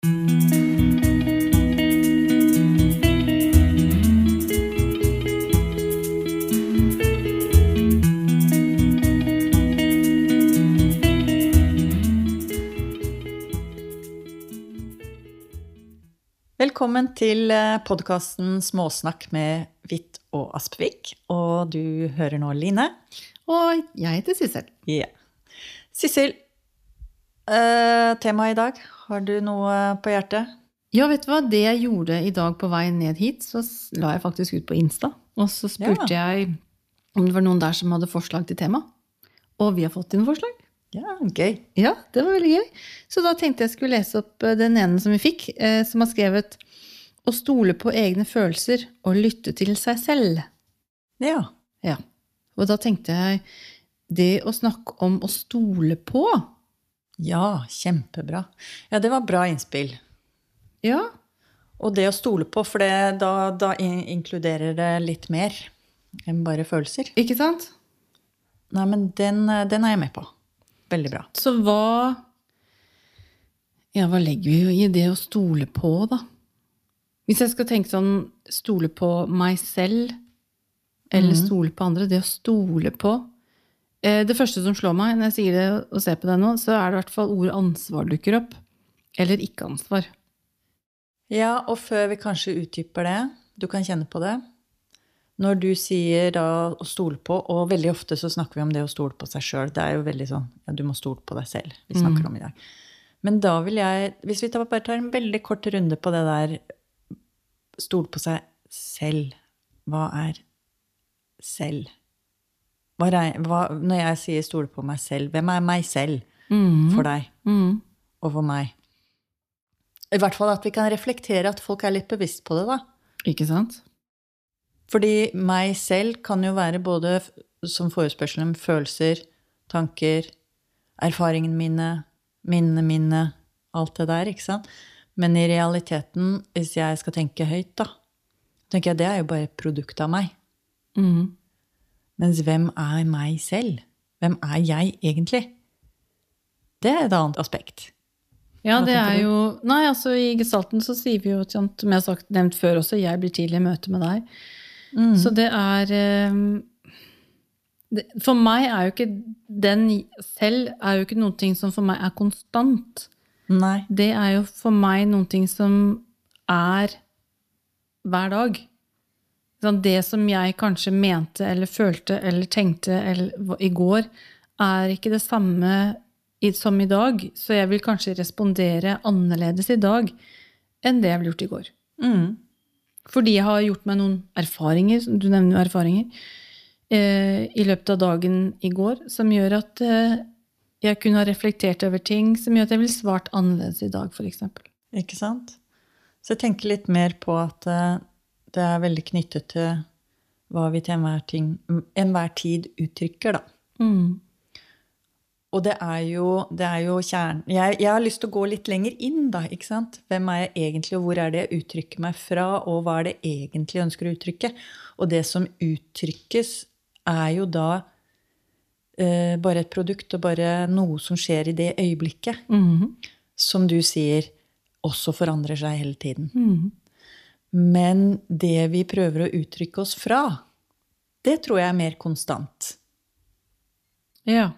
Velkommen til podkasten Småsnakk med Hvitt og Aspvik. Og du hører nå Line. Og jeg heter Sissel. Ja. Sissel, eh, temaet i dag. Har du noe på hjertet? Ja, vet du hva? Det jeg gjorde i dag på vei ned hit, så la jeg faktisk ut på Insta. Og så spurte Ja. jeg om det var noen der som hadde forslag til tema. Og vi har fått inn forslag. Ja, gøy. Ja, det var veldig gøy. Så da tenkte jeg skulle lese opp eh, den ene som vi fikk, eh, som har skrevet å stole på egne følelser og lytte til seg selv. Ja. Ja. Og da tenkte jeg det å snakke om å stole på. Ja, kjempebra. Ja, det var bra innspill. Ja. Og det å stole på, for det, da, da inkluderer det litt mer enn bare følelser. Ikke sant? Nei, men den, den er jeg med på. Veldig bra. Så hva Ja, hva legger vi i det å stole på, da? Hvis jeg skal tenke sånn stole på meg selv, eller stole på andre Det å stole på Det første som slår meg når jeg sier det og ser på det nå, så er det i hvert fall ordet ansvar dukker opp. Eller ikke ansvar. Ja, og før vi kanskje utdyper det, du kan kjenne på det. Når du sier da å stole på, og veldig ofte så snakker vi om det å stole på seg sjøl. Det er jo veldig sånn ja, du må stole på deg selv. Vi snakker om i dag. Men da vil jeg, hvis vi tar, bare tar en veldig kort runde på det der stole på seg selv. Hva er selv? Hva når jeg sier stole på meg selv, hvem er meg selv for deg Mm. og for meg? I hvert fall at vi kan reflektere at folk er litt bevisst på det, da. Ikke sant? Fordi meg selv kan jo være både som som forespørselen følelser, tanker, erfaringene mine, minnene mine, alt det der, ikke sant? Men i realiteten, hvis jeg skal tenke høyt, da, tenker jeg det er jo bare et produkt av meg. Mm. Mens hvem er meg selv? Hvem er jeg egentlig? Det er et annet aspekt. Ja, det er jo Nei, altså i gestalten så sier vi jo, som jeg har sagt, nevnt før også, jeg blir tidlig i møte med deg. Mm. Så det er eh, det, For meg er jo ikke den selv er jo ikke noe ting som for meg er konstant. Nei. Det er jo for meg noen ting som er hver dag. Sånn, Det som jeg kanskje mente eller følte eller tenkte eller, i går, er ikke det samme som i dag. Så jeg vil kanskje respondere annerledes i dag enn det jeg ville gjort i går. Mm. Fordi jeg har gjort meg noen erfaringer, du nevner jo erfaringer, eh, i løpet av dagen i går, som gjør at eh, jeg kunne ha reflektert over ting som gjør at jeg ville svart annerledes i dag, f.eks. Ikke sant? Så jeg tenker litt mer på at eh, det er veldig knyttet til hva vi til enhver, ting, enhver tid uttrykker, da. Mm. Og det er jo, det er jo kjernen jeg, jeg har lyst til å gå litt lenger inn, da. ikke sant? Hvem er jeg egentlig, og hvor er det jeg uttrykker meg fra, og hva er det jeg egentlig ønsker å uttrykke? Og det som uttrykkes, er jo da eh, bare et produkt, og bare noe som skjer i det øyeblikket. Mhm. Som du sier, også forandrer seg hele tiden. Mhm. Men det vi prøver å uttrykke oss fra, det tror jeg er mer konstant. Ja.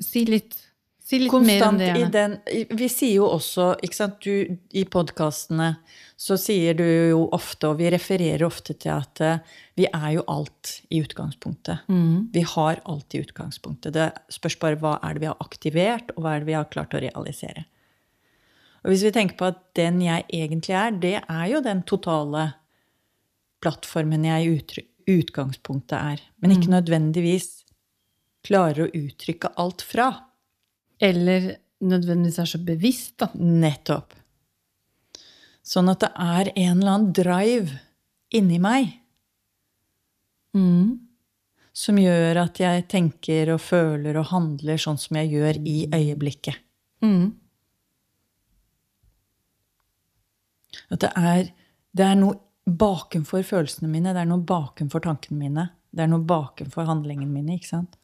Si litt, si litt mer om Konstant det. i den Vi sier jo også, ikke sant, du i podkastene så sier du jo ofte, og vi refererer ofte til at eh, vi er jo alt i utgangspunktet. Mm. Vi har alt i utgangspunktet. Det spørs bare hva er det vi har aktivert, og hva er det vi har klart å realisere. Og hvis vi tenker på at den jeg egentlig er, det er jo den totale plattformen jeg i utgangspunktet er. Men ikke nødvendigvis klarer å uttrykke alt fra. Eller nødvendigvis er så bevisst, da. Nettopp. Sånn at det er en eller annen drive inni meg mm. som gjør at jeg tenker og føler og handler sånn som jeg gjør i øyeblikket. Mhm. At det er, det er noe bakenfor følelsene mine, det er noe bakenfor tankene mine. Det er noe bakenfor handlingene mine, ikke sant?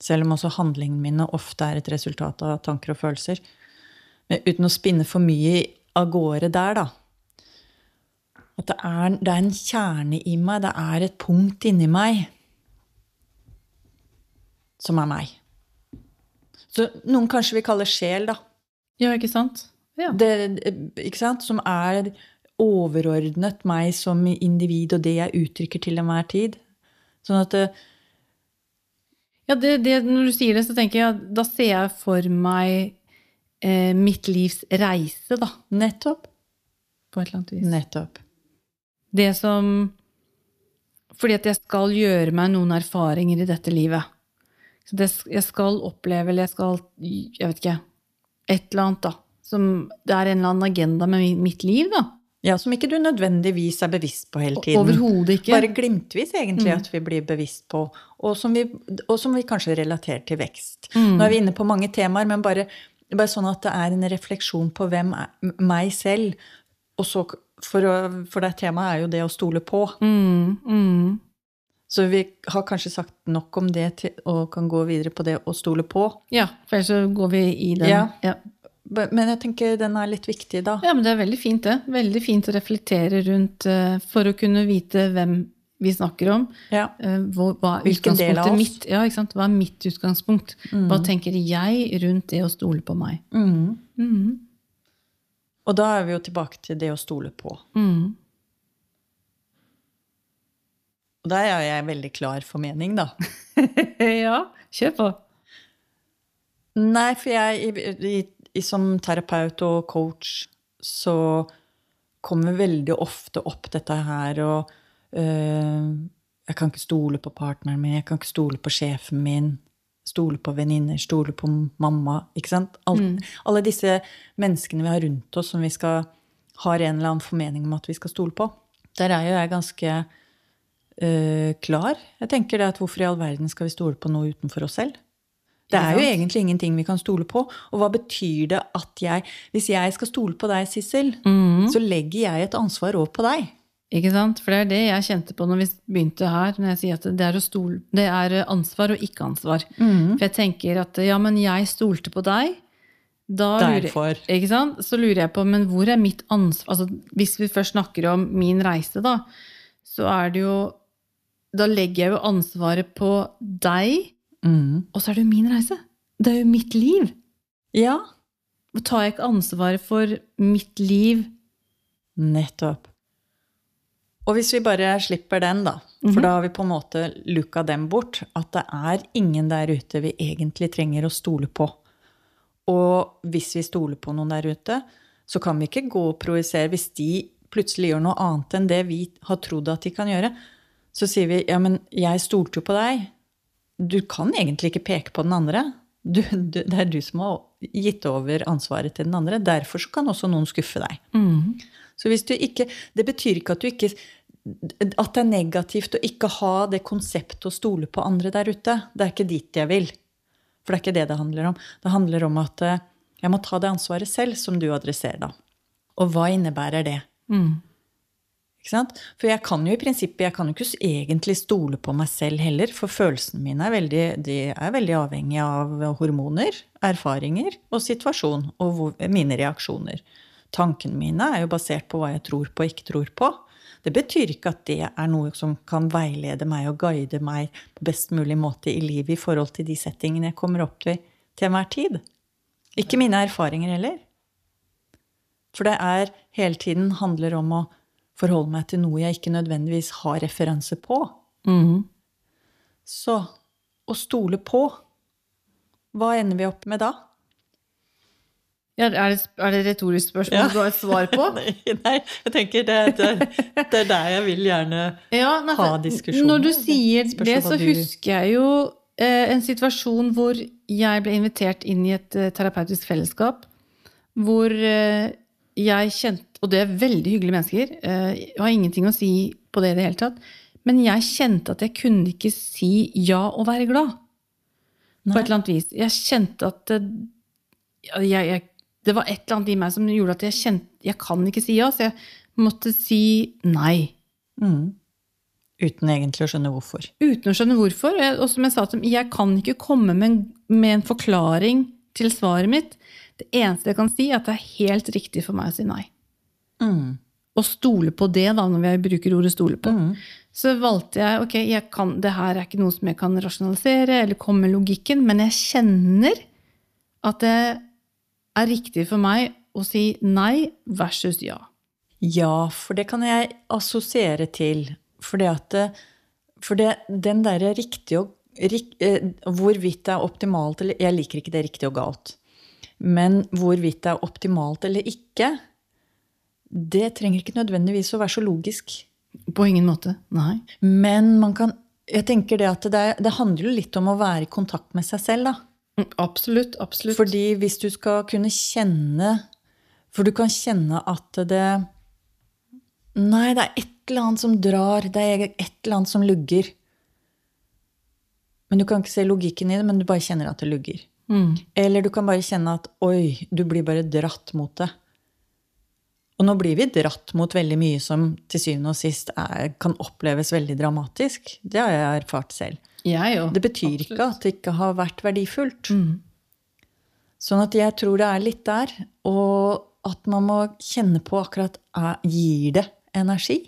Selv om også handlingene mine ofte er et resultat av tanker og følelser. Men uten å spinne for mye av gårde der, da. At det er, det er en kjerne i meg, det er et punkt inni meg som er meg. Så noen kanskje vil kalle sjel, da. Ja, ikke sant? Ja. Det? Som er overordnet meg som individ og det jeg uttrykker til enhver tid. Sånn at Ja, det, det, når du sier det, så tenker jeg da ser jeg for meg eh, mitt livs reise, da. Nettopp. På et eller annet vis. Nettopp. Det som Fordi at jeg skal gjøre meg noen erfaringer i dette livet. Så det, jeg skal oppleve, eller jeg skal Jeg vet ikke. Et eller annet, da. Som det er en eller annen agenda med mitt liv, da. Ja, som ikke du nødvendigvis er bevisst på hele tiden. Overhodet ikke. Bare glimtvis, egentlig, at vi blir bevisst på, og som vi, og som vi kanskje relaterer til vekst. Nå er vi inne på mange temaer, men bare, bare sånn at det er en refleksjon på hvem er meg selv. Og så, for, for det temaet er jo det å stole på. Mm, mm. Så vi har kanskje sagt nok om det til, og kan gå videre på det å stole på. Ja, for ellers så går vi i den. Ja. Ja. Men jeg tenker den er litt viktig, da. Ja, men det er veldig fint, det. Veldig fint å reflektere rundt eh, for å kunne vite hvem vi snakker om. Ja. Eh, hvor, hva Hvilken del av oss? mitt? Ja? Hva er mitt utgangspunkt? Hva tenker jeg rundt det å stole på meg? Mm. Mm. Og da er vi jo tilbake til det å stole på. Mhm. Og der er jeg veldig klar for mening, da. ja, kjør på. Nei, for jeg i, i, som terapeut og coach så kommer veldig ofte opp dette her og øh, Jeg kan ikke stole på partneren min, jeg kan ikke stole på sjefen min. Stole på venninner, stole på mamma. ikke sant? Alt, Alle disse menneskene vi har rundt oss som vi skal har en eller annen formening om at vi skal stole på. Der er jo jeg ganske øh, klar. Jeg tenker det at hvorfor i all verden skal vi stole på noe utenfor oss selv? Det er jo egentlig ingenting vi kan stole på. Og hva betyr det at jeg Hvis jeg skal stole på deg, Sissel, mm. så legger jeg et ansvar over på deg. Ikke sant? For det er det jeg kjente på når vi begynte her, når jeg sier at det er, stole, det er ansvar og ikke ansvar. For jeg tenker at ja, men jeg stolte på deg. Da lurer, ikke sant? Så lurer jeg på, men hvor er mitt ansvar? Altså, hvis vi først snakker om min reise, da, så er det jo Da legger jeg jo ansvaret på deg, Mm. og så er det jo min reise. Det er jo mitt liv. Ja, tar jeg ikke ansvaret for mitt liv nettopp. Og hvis vi bare slipper den, da, for da har vi på en måte luka dem bort, at det er ingen der ute vi egentlig trenger å stole på. Og hvis vi stoler på noen der ute, så kan vi ikke gå og projisere. Hvis de plutselig gjør noe annet enn det vi har trodd at de kan gjøre, så sier vi ja, men jeg stolte jo på deg. Du kan egentlig ikke peke på den andre. Du, du, det er du som har gitt over ansvaret til den andre. Derfor så kan også noen skuffe deg. Så hvis du ikke Det betyr ikke at du ikke at det er negativt å ikke ha det konseptet å stole på andre der ute. Det er ikke dit jeg vil. For det er ikke det det handler om. Det handler om at eh, jeg må ta det ansvaret selv, som du adresserer da. Og hva innebærer det? Sant? For jeg kan jo i prinsippet jeg kan jo ikke egentlig stole på meg selv heller, for følelsene mine er veldig, de er veldig avhengige av hormoner, erfaringer og situasjon, og hvor, mine reaksjoner. Tankene mine er jo basert på hva jeg tror på og ikke tror på. Det betyr ikke at det er noe som kan veilede meg og guide meg på best mulig måte i livet i forhold til de settingene jeg kommer opp til til enhver tid. Ikke mine erfaringer heller. For det er hele tiden handler om å forholde meg til noe jeg ikke nødvendigvis har referanse på. Så å stole på, hva ender vi opp med da? Ja, er, det, er det et retorisk spørsmål Ja. du har et svar på? Nei, jeg tenker det, det, det er der jeg vil gjerne Ja, nei, ha diskusjonen. Når du sier det, så du- husker jeg jo eh, en situasjon hvor jeg ble invitert inn i et eh, terapeutisk fellesskap. Hvor eh, jeg kjente Og det er veldig hyggelige mennesker. Eh, jeg har ingenting å si på det i det hele tatt. Men jeg kjente at jeg kunne ikke si ja og være glad. På et eller annet vis. Jeg kjente at eh, jeg, jeg, Det var et eller annet i meg som gjorde at jeg kjente Jeg kan ikke si ja, så jeg måtte si nei. Mm. Uten egentlig å skjønne hvorfor. uten å skjønne hvorfor. Og som jeg sa til dem, jeg kan ikke komme med en, med en forklaring til svaret mitt. Det eneste jeg kan si, er at det er helt riktig for meg å si nei. Mm. Og stole på det, da, når vi bruker ordet stole på. Mm. Så valgte jeg ok, jeg kan, det her er ikke noe som jeg kan rasjonalisere eller komme med logikken, men jeg kjenner at det er riktig for meg å si nei versus ja. Ja, for det kan jeg assosiere til. For det at det, For det, den derre riktig og rik, eh, Hvorvidt det er optimalt eller Jeg liker ikke det riktig og galt. Men hvorvidt det er optimalt eller ikke, det trenger ikke nødvendigvis å være så logisk. På ingen måte. Nei. Men man kan Jeg tenker det at det, det handler jo litt om å være i kontakt med seg selv, da. Mm, Absolutt. Absolutt. Fordi hvis du skal kunne kjenne For du kan kjenne at det Nei, det er et eller annet som drar. Det er et eller annet som lugger. Men du kan ikke se logikken i det, men du bare kjenner at det lugger. Mm. Eller du kan bare kjenne at oi, du blir bare dratt mot det. Og nå blir vi dratt mot veldig mye som til syvende og sist er, kan oppleves veldig dramatisk. Det har jeg erfart selv. Jeg jo. Det betyr ikke at det ikke har vært verdifullt. Mm. Sånn at jeg tror det er litt der. Og at man må kjenne på akkurat Gir det energi?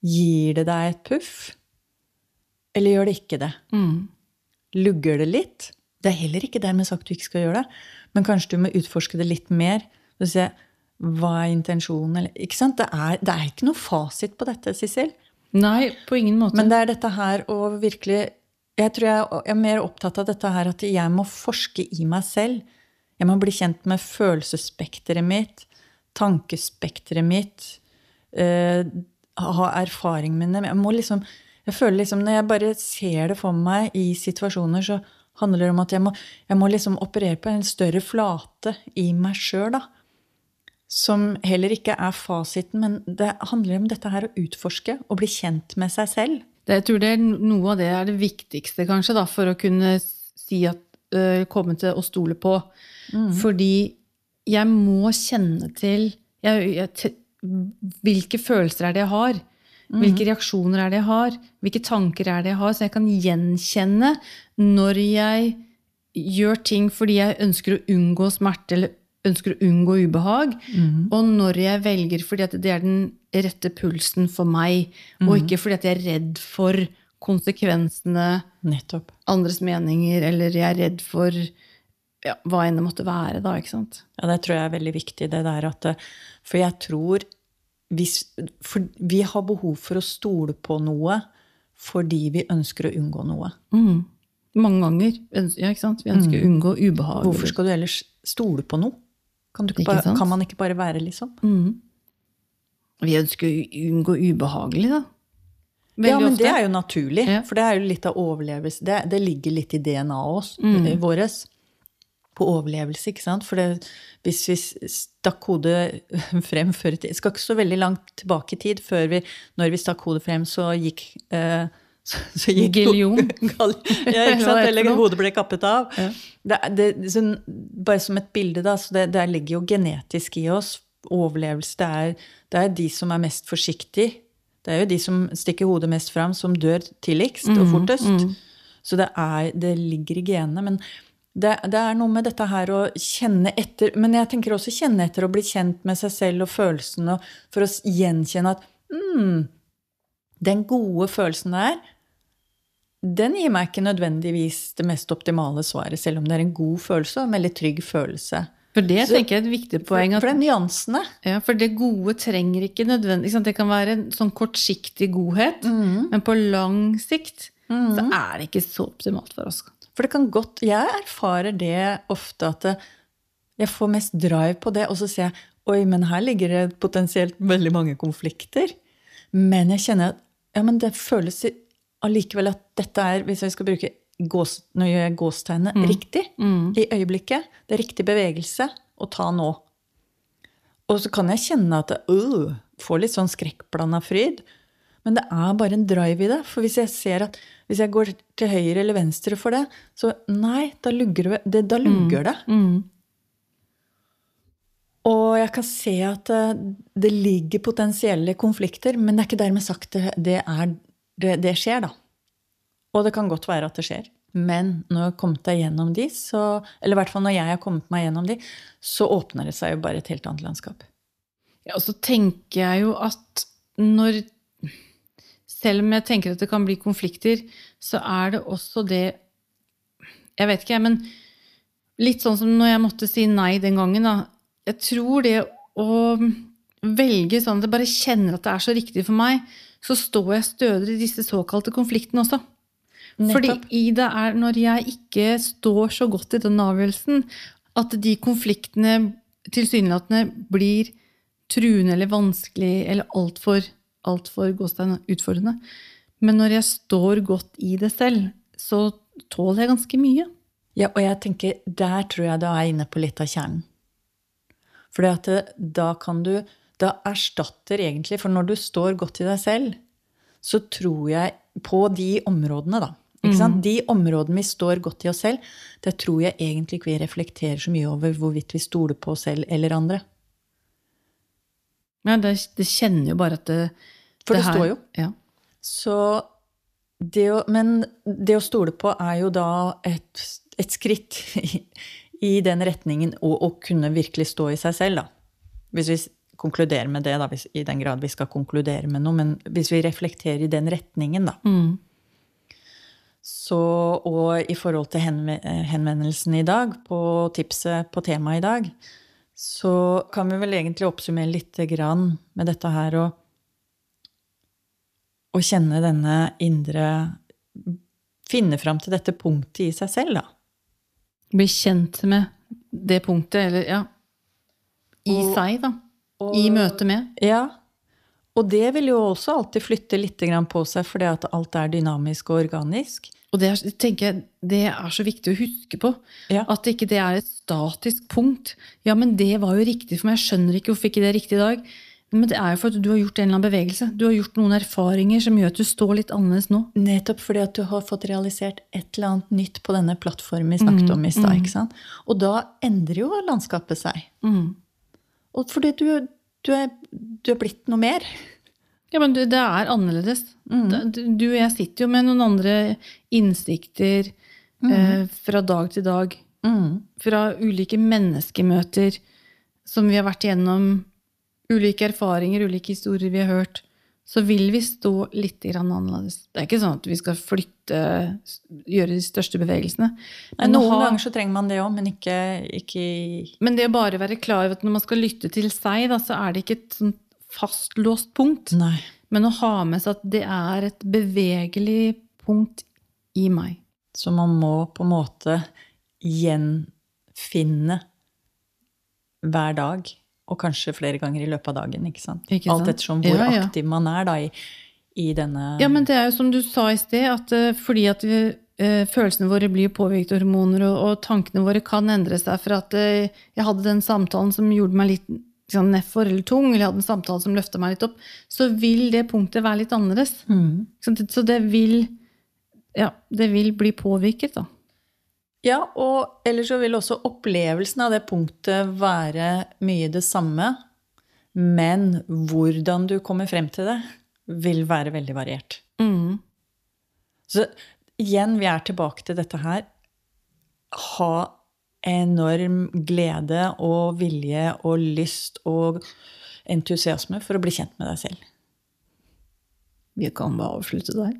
Gir det deg et puff? Eller gjør det ikke det? Mm. Lugger det litt? Det er heller ikke dermed sagt du ikke skal gjøre det. Men kanskje du må utforske det litt mer. Og se hva er intensjonen? Eller, ikke sant? Det er, det er ikke noe fasit på dette, Sissel. Nei, på ingen måte. Men det er dette her å virkelig Jeg tror jeg er mer opptatt av dette her at jeg må forske i meg selv. Jeg må bli kjent med følelsesspekteret mitt, tankespekteret mitt, eh, ha erfaring med det. Jeg må liksom Jeg føler liksom Når jeg bare ser det for meg i situasjoner, så handler det om at jeg må, jeg må liksom operere på en større flate i meg sjøl, da. Som heller ikke er fasiten, men det handler om dette her å utforske og bli kjent med seg selv. Det, jeg tror det er noe av det er det viktigste, kanskje, da, for å kunne si at uh, komme til å stole på. Fordi jeg må kjenne til jeg, jeg, Hvilke følelser er det jeg har? Hvilke reaksjoner er det jeg har? Hvilke tanker er det jeg har? Så jeg kan gjenkjenne når jeg gjør ting fordi jeg ønsker å unngå smerte eller ønsker å unngå ubehag, og når jeg velger fordi at det er den rette pulsen for meg, og ikke fordi at jeg er redd for konsekvensene, Nettopp. andres meninger, eller jeg er redd for ja, hva enn det måtte være, da, ikke sant? Ja, det tror jeg er veldig viktig, det der at eh, For jeg tror hvis, for Vi har behov for å stole på noe fordi vi ønsker å unngå noe. Mm. Mange ganger. Ja, ikke sant? Vi ønsker å unngå ubehag. Hvorfor skal du ellers stole på noe? Kan, bare, kan man ikke bare være, liksom? Mm. Vi ønsker å unngå ubehagelig, da. ja, men det er jo naturlig. Ja. For det er jo litt av overlevelse. Det, det ligger litt i DNA-et Mm. vårt. våres. På overlevelse, ikke sant? For det, hvis vi stakk hodet frem før i Skal ikke så veldig langt tilbake i tid før vi Når vi stakk hodet frem, så gikk eh, så, så gikk Giljon. Ja, ikke sant? er Eller hodet ble kappet av. Ja. Det, det, så, bare som et bilde, da. Så det, det ligger jo genetisk i oss. Overlevelse. Det er, det er de som er mest forsiktige. Det er jo de som stikker hodet mest fram, som dør tidligst og fortest. Så det, er, det ligger i genene. Men det, det er noe med dette her å kjenne etter Men jeg tenker også kjenne etter å bli kjent med seg selv og følelsene, for å gjenkjenne at mm, den gode følelsen der, den gir meg ikke nødvendigvis det mest optimale svaret, selv om det er en god følelse og en veldig trygg følelse. For det Så- tenker jeg er et viktig poeng. For, At, for er nyansene. ja, for det gode trenger ikke nødvendig? Det kan være en sånn kortsiktig godhet, men på lang sikt så er det ikke så optimalt for oss. For det kan godt Jeg erfarer det ofte at jeg får mest drive på det, og så ser jeg oi, men her ligger det potensielt veldig mange konflikter. Men jeg kjenner at ja, men det føles allikevel at dette er, hvis jeg skal bruke gås, nå gjør jeg gåstegnet, riktig i øyeblikket. Det er riktig bevegelse å ta nå. Og så kan jeg kjenne at jeg uh, får litt sånn skrekkblanda fryd. Men det er bare en drive i det. For hvis jeg ser at hvis jeg går til høyre eller venstre for det, så nei, da lugger det. da lugger det. Mm. Og jeg kan se at eh, det ligger potensielle konflikter, men det er ikke dermed sagt det, det, er, det, det skjer, da. Og det kan godt være at det skjer. Men når jeg har kommet deg gjennom de, så, eller i hvert fall når jeg har kommet meg gjennom de, så åpner det seg jo bare et helt annet landskap. Ja, og så tenker jeg jo at når Selv om jeg tenker at det kan bli konflikter, så er det også det Jeg vet ikke, men litt sånn som når jeg måtte si nei den gangen, da. Jeg tror det å velge sånn at jeg bare kjenner at det er så riktig for meg, så står jeg stødigere i disse såkalte konfliktene også. Fordi Nettopp. i det er når jeg ikke står så godt i den avgjørelsen, at de konfliktene tilsynelatende blir truende eller vanskelig eller altfor altfor utfordrende. Men når jeg står godt i det selv, så tåler jeg ganske mye. Ja, og jeg tenker, der tror jeg du er inne på litt av kjernen. For da kan du Da erstatter egentlig For når du står godt i deg selv, så tror jeg på de områdene, da. Sant? De områdene vi står godt i oss selv, der tror jeg egentlig ikke vi reflekterer så mye over hvorvidt vi stoler på oss selv eller andre. Ja, det, det kjenner jo bare at det For det, det står jo. Ja. Så det å, men det å stole på er jo da et, et skritt i, i den retningen å, å kunne virkelig stå i seg selv, da. Hvis vi konkluderer med det, da, hvis, i den grad vi skal konkludere med noe. Men hvis vi reflekterer i den retningen, da. Mm. Så, og i forhold til eh, henvendelsen i dag, på tipset på temaet i dag, så kan vi vel egentlig oppsummere litt grann med dette her å å kjenne denne indre Finne fram til dette punktet i seg selv, da. Bli kjent med det punktet, eller ja I Og- seg, da. og- I møte med. Ja. Og det vil jo også alltid flytte litt på seg, fordi at alt er dynamisk og organisk. Og det er, tenker jeg, det er så viktig å huske på. Ja. At ikke det er et statisk punkt. Ja, men det var jo riktig for meg. Jeg skjønner ikke hvorfor ikke det er riktig i dag. Men det er jo for at du har gjort en eller annen bevegelse. Du har gjort noen erfaringer som gjør at du står litt annerledes nå. Nettopp fordi at du har fått realisert et eller annet nytt på denne plattformen vi snakket om i stad. sant? Og da endrer jo landskapet seg. Mm. Og fordi du, du, er, du er blitt noe mer. Ja, men det er annerledes. Mm. Du og jeg sitter jo med noen andre innsikter eh, fra dag til dag. Mm. Fra ulike menneskemøter som vi har vært igjennom, ulike erfaringer, ulike historier vi har hørt, så vil vi stå litt annerledes. Det er ikke sånn at vi skal flytte, gjøre de største bevegelsene. Men Men, noen ha, ganger så trenger man det òg, men ikke, ikke men det å bare være klar over at når man skal lytte til seg, da, så er det ikke et sånt fastlåst punkt. Nei. Men å ha med seg at det er et bevegelig punkt i meg. Så man må på en måte gjenfinne hver dag, og kanskje flere ganger i løpet av dagen. ikke sant? Ikke sant? Alt ettersom hvor Ja, ja. aktiv man er da i, i denne Ja, men det er jo som du sa i sted, at uh, fordi at vi, uh, følelsene våre blir påvirket av hormoner, og, og tankene våre kan endre seg for at uh, jeg hadde den samtalen som gjorde meg litt liksom, nedfor eller tung, eller jeg hadde en samtale som løfta meg litt opp, så vil det punktet være litt annerledes. Mm. Så det vil Ja, det vil bli påvirket, da. Ja, og ellers så vil også opplevelsen av det punktet være mye det samme, men hvordan du kommer frem til det, vil være veldig variert. Mm. Så igjen, vi er tilbake til dette her. Ha enorm glede og vilje og lyst og entusiasme for å bli kjent med deg selv. Vi kan bare avslutte der.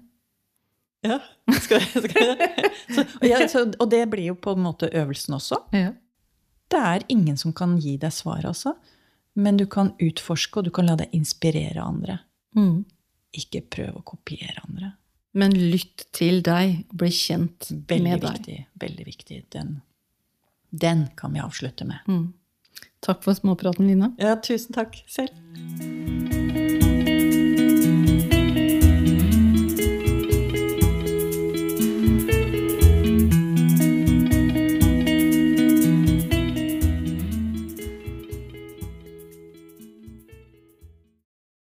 Ja, skal, skal. Så, og, ja, så, og det blir jo på en måte øvelsen også. Ja. Det er ingen som kan gi deg svaret, altså. Men du kan utforske, og du kan la deg inspirere andre. Mm. Ikke prøve å kopiere andre. Men lytt til deg, bli kjent Veldig med deg. Veldig viktig. Den, den kan vi avslutte med. Mm. Takk for småpraten, Lina. Ja, tusen takk selv.